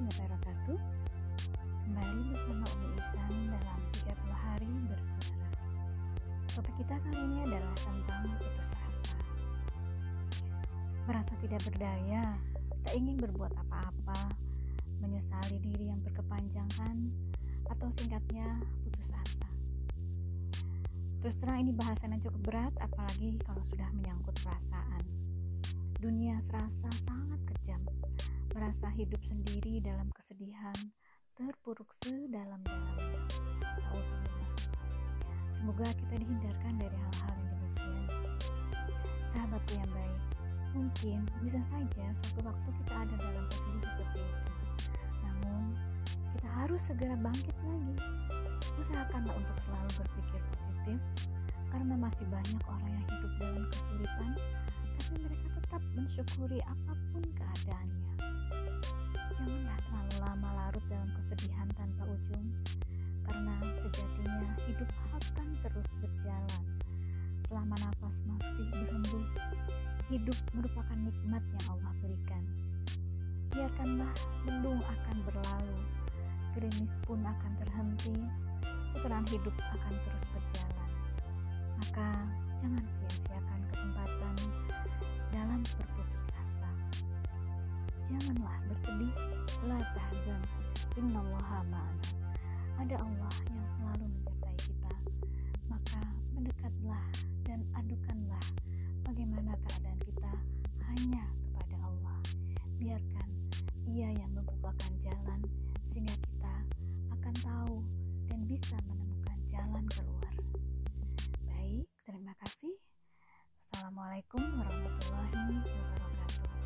wabarakatuh. Kembali bersama Umi Isan dalam 30 hari bersuara. Topik kita kali ini adalah tentang putus asa. Merasa tidak berdaya, tak ingin berbuat apa-apa Menyesali diri yang berkepanjangan Atau singkatnya putus asa. Terus terang ini bahasan yang cukup berat apalagi kalau sudah menyangkut perasaan. Dunia serasa sangat kejam, merasa hidup sendiri dalam kesedihan, terpuruk sedalam-dalamnya. Semoga kita dihindarkan dari hal-hal yang demikian. Sahabatku yang baik, mungkin bisa saja suatu waktu kita ada dalam posisi seperti itu. Namun, kita harus segera bangkit lagi. Usahakanlah untuk selalu berpikir positif, karena masih banyak orang yang hidup dalam kesulitan, tapi mereka tetap mensyukuri apa pun keadaannya. Janganlah terlalu lama larut dalam kesedihan tanpa ujung, karena sejatinya hidup akan terus berjalan. Selama nafas masih berhembus, hidup merupakan nikmat yang Allah berikan. Biarkanlah mendung akan berlalu, gerimis pun akan terhenti, putaran hidup akan terus berjalan. Maka jangan sia-siakan kesempatan dalam berputus asa. Janganlah bersedih, la tahzan, innallaha ma'ana. Ada Allah yang selalu menyertai kita. Maka mendekatlah dan adukanlah bagaimana keadaan kita hanya kepada Allah. Biarkan Ia yang membukakan jalan sehingga kita akan tahu dan bisa menemukan jalan keluar. Baik, terima kasih. Assalamualaikum warahmatullahi wabarakatuh.